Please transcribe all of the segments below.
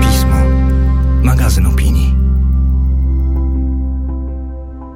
Pismo. Magazyn opinii.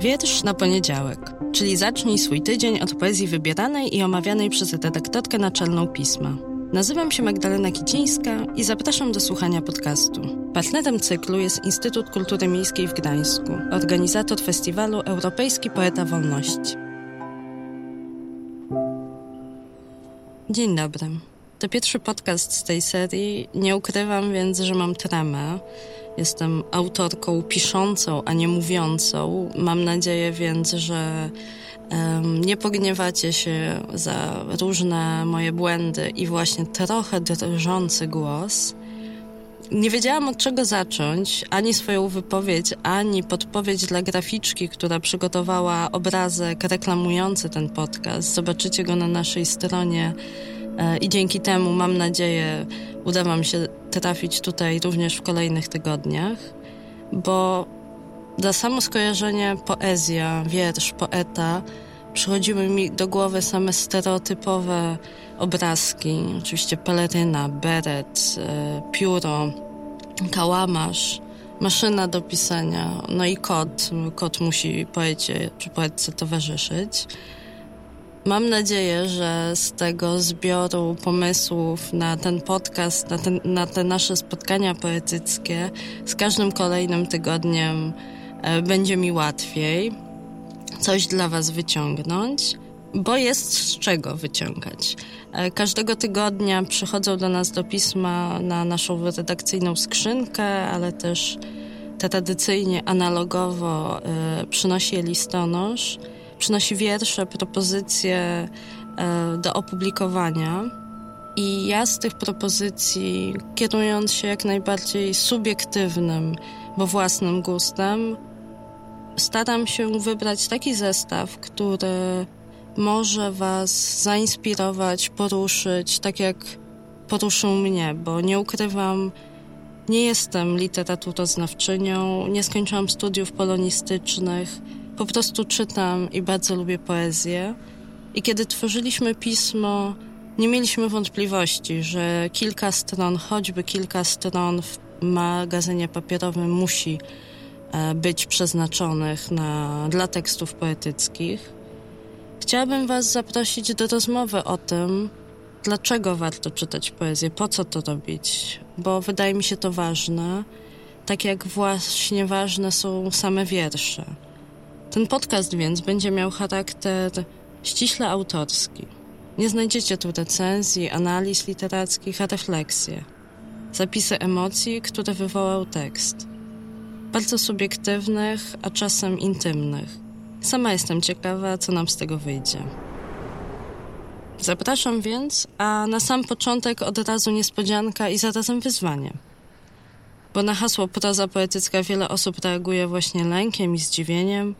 Wiersz na poniedziałek, czyli zacznij swój tydzień od poezji wybieranej i omawianej przez redaktorkę naczelną pisma. Nazywam się Magdalena Kicińska i zapraszam do słuchania podcastu. Partnerem cyklu jest Instytut Kultury Miejskiej w Gdańsku, organizator festiwalu Europejski Poeta Wolności. Dzień dobry. To pierwszy podcast z tej serii. Nie ukrywam więc, że mam tremę. Jestem autorką piszącą, a nie mówiącą. Mam nadzieję więc, że um, nie pogniewacie się za różne moje błędy i właśnie trochę drżący głos. Nie wiedziałam od czego zacząć, ani swoją wypowiedź, ani podpowiedź dla graficzki, która przygotowała obrazek reklamujący ten podcast. Zobaczycie go na naszej stronie i dzięki temu, mam nadzieję, uda Wam się trafić tutaj również w kolejnych tygodniach, bo za samo skojarzenie poezja, wiersz, poeta przychodziły mi do głowy same stereotypowe obrazki. Oczywiście peleryna, beret, e, pióro, kałamarz, maszyna do pisania, no i kot. Kot musi poecie czy poetce towarzyszyć. Mam nadzieję, że z tego zbioru pomysłów na ten podcast, na, ten, na te nasze spotkania poetyckie, z każdym kolejnym tygodniem e, będzie mi łatwiej coś dla Was wyciągnąć, bo jest z czego wyciągać. E, każdego tygodnia przychodzą do nas do pisma na naszą redakcyjną skrzynkę, ale też tradycyjnie, analogowo y, przynosi je listonosz, przynosi wiersze, propozycje y, do opublikowania. I ja z tych propozycji, kierując się jak najbardziej subiektywnym, bo własnym gustem, staram się wybrać taki zestaw, który może Was zainspirować, poruszyć, tak jak poruszył mnie, bo nie ukrywam, nie jestem literaturoznawczynią, nie skończyłam studiów polonistycznych, po prostu czytam i bardzo lubię poezję. I kiedy tworzyliśmy pismo, nie mieliśmy wątpliwości, że kilka stron, choćby kilka stron w magazynie papierowym musi E, być przeznaczonych na, dla tekstów poetyckich. Chciałabym Was zaprosić do rozmowy o tym, dlaczego warto czytać poezję, po co to robić, bo wydaje mi się to ważne, tak jak właśnie ważne są same wiersze. Ten podcast więc będzie miał charakter ściśle autorski. Nie znajdziecie tu recenzji, analiz literackich, a refleksje. Zapisy emocji, które wywołał tekst bardzo subiektywnych, a czasem intymnych. Sama jestem ciekawa, co nam z tego wyjdzie. Zapraszam więc, a na sam początek od razu niespodzianka i zarazem wyzwanie. Bo na hasło proza poetycka wiele osób reaguje właśnie lękiem i zdziwieniem.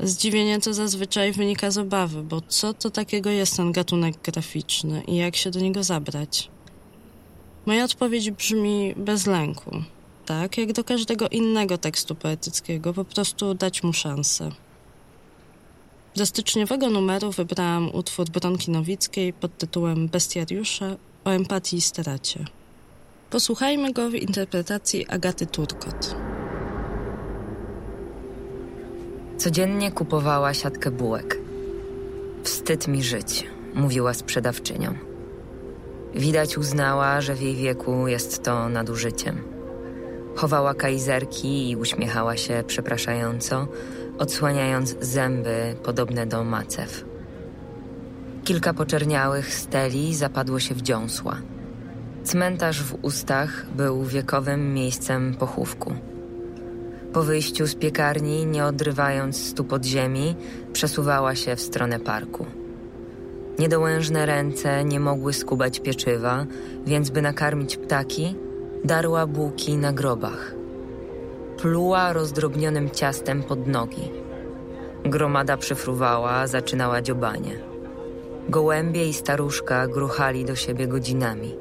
Zdziwienie to zazwyczaj wynika z obawy, bo co to takiego jest ten gatunek graficzny i jak się do niego zabrać? Moja odpowiedź brzmi bez lęku tak jak do każdego innego tekstu poetyckiego, po prostu dać mu szansę. Do styczniowego numeru wybrałam utwór Bronki Nowickiej pod tytułem Bestiariusze o empatii i stracie. Posłuchajmy go w interpretacji Agaty Turkot. Codziennie kupowała siatkę bułek. Wstyd mi żyć, mówiła sprzedawczynią. Widać uznała, że w jej wieku jest to nadużyciem. Chowała kajzerki i uśmiechała się przepraszająco, odsłaniając zęby podobne do macew. Kilka poczerniałych steli zapadło się w dziąsła. Cmentarz w ustach był wiekowym miejscem pochówku. Po wyjściu z piekarni, nie odrywając stóp od ziemi, przesuwała się w stronę parku. Niedołężne ręce nie mogły skubać pieczywa, więc by nakarmić ptaki, darła bułki na grobach. Pluła rozdrobnionym ciastem pod nogi. Gromada przyfruwała, zaczynała dziobanie. Gołębie i staruszka gruchali do siebie godzinami.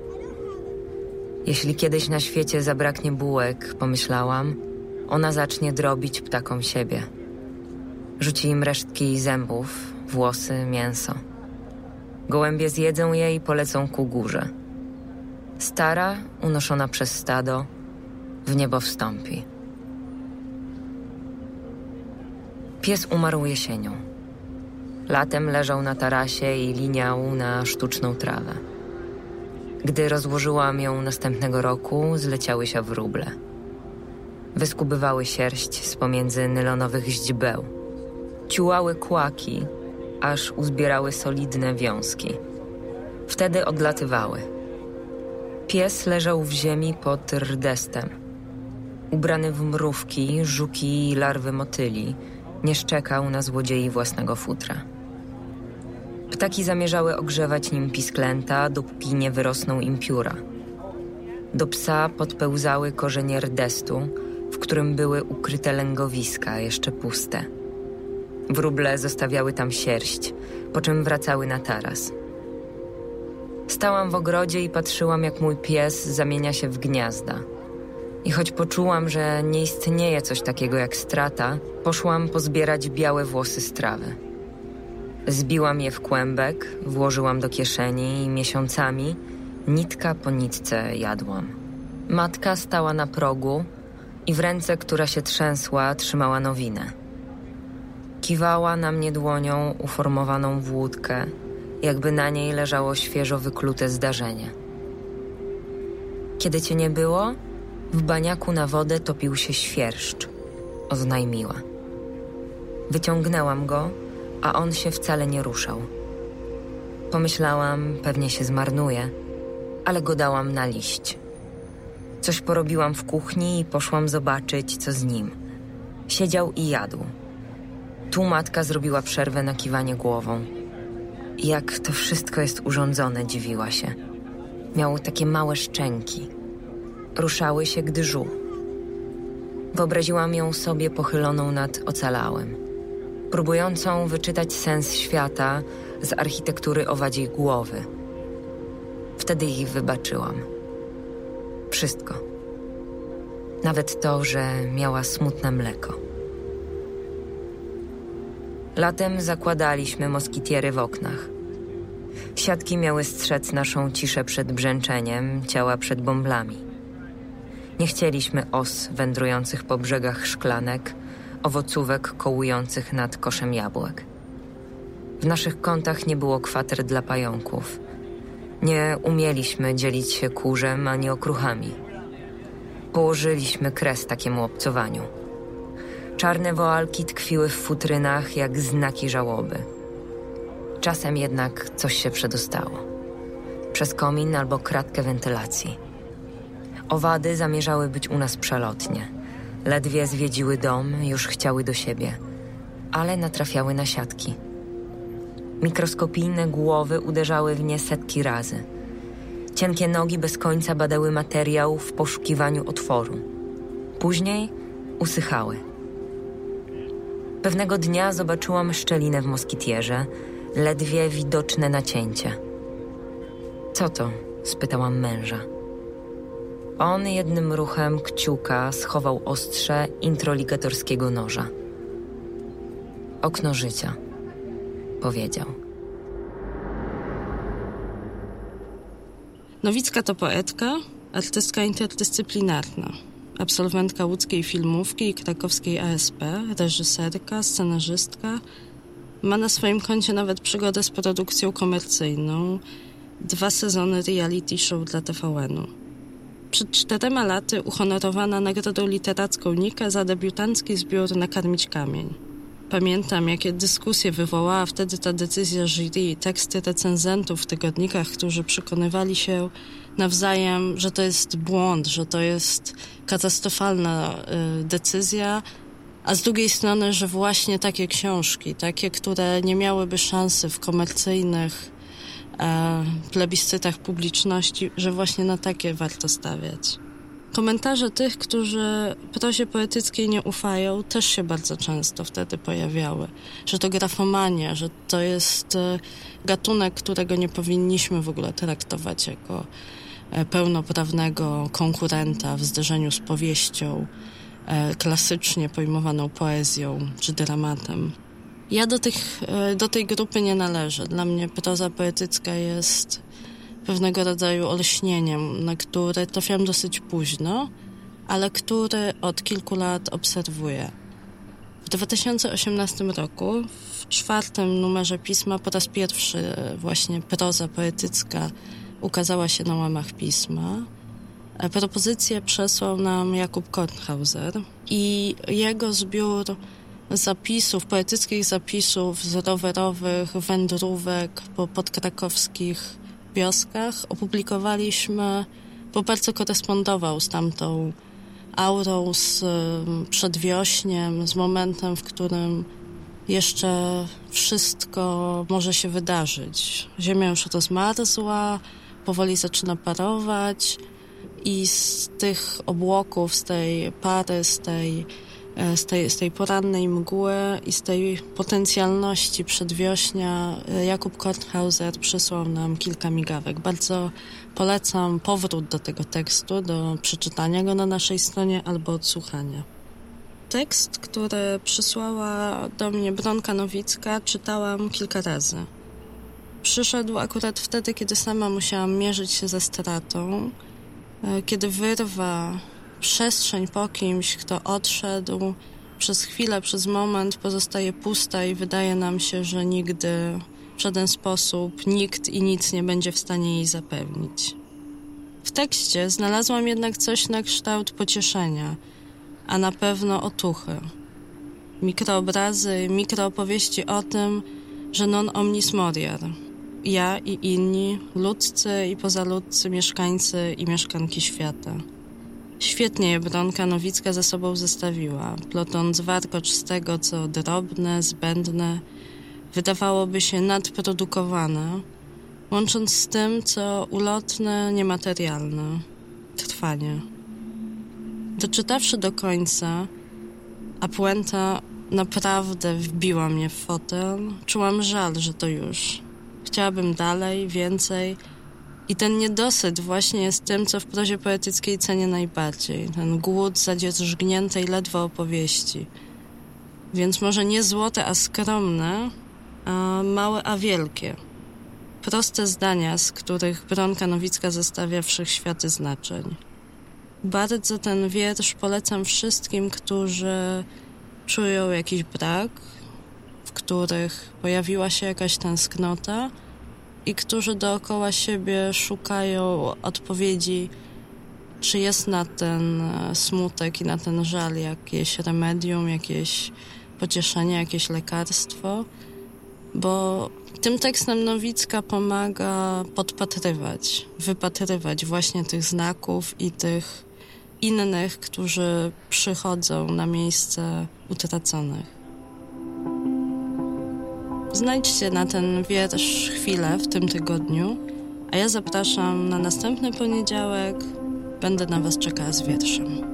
Jeśli kiedyś na świecie zabraknie bułek, pomyślałam, ona zacznie drobić ptakom siebie. Rzuci im resztki zębów, włosy, mięso. Gołębie zjedzą je i polecą ku górze. Stara, unoszona przez stado, w niebo wstąpi. Pies umarł jesienią. Latem leżał na tarasie i liniał na sztuczną trawę. Gdy rozłożyłam ją następnego roku, zleciały się wróble. Wyskubywały sierść z pomiędzy nylonowych źdźbeł. Ciułały kłaki, aż uzbierały solidne wiązki. Wtedy odlatywały. Pies leżał w ziemi pod rdestem. Ubrany w mrówki, żuki i larwy motyli, nie szczekał na złodziei własnego futra. Ptaki zamierzały ogrzewać nim pisklęta, dopóki nie wyrosną im pióra. Do psa podpełzały korzenie rdestu, w którym były ukryte lęgowiska, jeszcze puste. Wróble zostawiały tam sierść, po czym wracały na taras. Stałam w ogrodzie i patrzyłam, jak mój pies zamienia się w gniazda. I choć poczułam, że nie istnieje coś takiego jak strata, poszłam pozbierać białe włosy z trawy. Zbiłam je w kłębek, włożyłam do kieszeni i miesiącami, nitka po nitce, jadłam. Matka stała na progu i w ręce, która się trzęsła, trzymała nowinę. Kiwała na mnie dłonią uformowaną w łódkę, jakby na niej leżało świeżo wyklute zdarzenie. Kiedy cię nie było, w baniaku na wodę topił się świerszcz, oznajmiła. Wyciągnęłam go, a on się wcale nie ruszał. Pomyślałam, pewnie się zmarnuje, ale go dałam na liść. Coś porobiłam w kuchni i poszłam zobaczyć, co z nim. Siedział i jadł. Tu matka zrobiła przerwę na kiwanie głową. Jak to wszystko jest urządzone, dziwiła się. Miał takie małe szczęki. Ruszały się, gdy żuł. Wyobraziłam ją sobie pochyloną nad ocalałym, próbującą wyczytać sens świata z architektury owadziej głowy. Wtedy jej wybaczyłam. Wszystko. Nawet to, że miała smutne mleko. Latem zakładaliśmy moskitiery w oknach. Siatki miały strzec naszą ciszę przed brzęczeniem, ciała przed bąblami. Nie chcieliśmy os wędrujących po brzegach szklanek, owocówek kołujących nad koszem jabłek. W naszych kątach nie było kwater dla pająków. Nie umieliśmy dzielić się kurzem ani okruchami. Położyliśmy kres takiemu obcowaniu. Czarne woalki tkwiły w futrynach jak znaki żałoby. Czasem jednak coś się przedostało. Przez komin albo kratkę wentylacji. Owady zamierzały być u nas przelotnie. Ledwie zwiedziły dom, już chciały do siebie, ale natrafiały na siatki. Mikroskopijne głowy uderzały w nie setki razy. Cienkie nogi bez końca badały materiał w poszukiwaniu otworu. Później usychały. Pewnego dnia zobaczyłam szczelinę w moskitierze, ledwie widoczne nacięcie. Co to? spytałam męża. On jednym ruchem kciuka schował ostrze introligatorskiego noża. Okno życia, powiedział. Nowicka to poetka, artystka interdyscyplinarna, absolwentka łódzkiej filmówki i krakowskiej ASP, reżyserka, scenarzystka. Ma na swoim koncie nawet przygodę z produkcją komercyjną, dwa sezony reality show dla TVN-u. Przed czterema laty uhonorowana nagrodą literacką Nika za debiutancki zbiór Nakarmić kamień. Pamiętam, jakie dyskusje wywołała wtedy ta decyzja jury, teksty recenzentów w tygodnikach, którzy przekonywali się nawzajem, że to jest błąd, że to jest katastrofalna y, decyzja, a z drugiej strony, że właśnie takie książki, takie, które nie miałyby szansy w komercyjnych e, plebiscytach publiczności, że właśnie na takie warto stawiać. Komentarze tych, którzy prozie poetyckiej nie ufają, też się bardzo często wtedy pojawiały. Że to grafomania, że to jest e, gatunek, którego nie powinniśmy w ogóle traktować jako e, pełnoprawnego konkurenta w zderzeniu z powieścią, e, klasycznie pojmowaną poezją czy dramatem. Ja do, tych, do tej grupy nie należę. Dla mnie proza poetycka jest pewnego rodzaju olśnieniem, na które trafiam dosyć późno, ale który od kilku lat obserwuję. W 2018 roku, w czwartym numerze pisma, po raz pierwszy właśnie proza poetycka ukazała się na łamach pisma. Propozycję przesłał nam Jakub Kornhauser i jego zbiór zapisów, poetyckich zapisów z rowerowych wędrówek po podkrakowskich wioskach opublikowaliśmy, bo bardzo korespondował z tamtą aurą, z przedwiośniem, z momentem, w którym jeszcze wszystko może się wydarzyć. Ziemia już rozmarzła, powoli zaczyna parować i z tych obłoków, z tej pary, z tej z tej, z tej porannej mgły i z tej potencjalności przedwiośnia e, Jakub Korthauser przysłał nam kilka migawek. Bardzo polecam powrót do tego tekstu, do przeczytania go na naszej stronie albo odsłuchania. Tekst, który przysłała do mnie Bronka Nowicka, czytałam kilka razy. Przyszedł akurat wtedy, kiedy sama musiałam mierzyć się ze stratą, e, kiedy wyrwa przestrzeń po kimś, kto odszedł, przez chwilę, przez moment pozostaje pusta i wydaje nam się, że nigdy w żaden sposób nikt i nic nie będzie w stanie jej zapewnić. W tekście znalazłam jednak coś na kształt pocieszenia, a na pewno otuchy. Mikroobrazy, mikroopowieści o tym, że non omnis moriar. Ja i inni, ludzcy i pozaludcy, mieszkańcy i mieszkanki świata. Świetnie je Bronka Nowicka ze sobą zestawiła, plotąc warkocz z tego, co drobne, zbędne, wydawałoby się nadprodukowane, łącząc z tym, co ulotne, niematerialne. Trwanie. Doczytawszy do końca, a puenta naprawdę wbiła mnie w fotel, czułam żal, że to już. Chciałabym dalej, więcej, i ten niedosyt właśnie jest tym, co w prozie poetyckiej cenię najbardziej. Ten głód zadzierzgniętej ledwo opowieści. Więc może nie złote, a skromne, a małe, a wielkie. Proste zdania, z których Bronka Nowicka zestawia wszechświaty znaczeń. Bardzo ten wiersz polecam wszystkim, którzy czują jakiś brak, w których pojawiła się jakaś tęsknota, i którzy dookoła siebie szukają odpowiedzi, czy jest na ten e, smutek i na ten żal jakieś remedium, jakieś pocieszenie, jakieś lekarstwo, bo tym tekstem Nowicka pomaga podpatrywać, wypatrywać właśnie tych znaków i tych innych, którzy przychodzą na miejsce utraconych. Znajdźcie na ten wiersz chwilę w tym tygodniu, a ja zapraszam na następny poniedziałek. Będę na Was czekała z wierszem.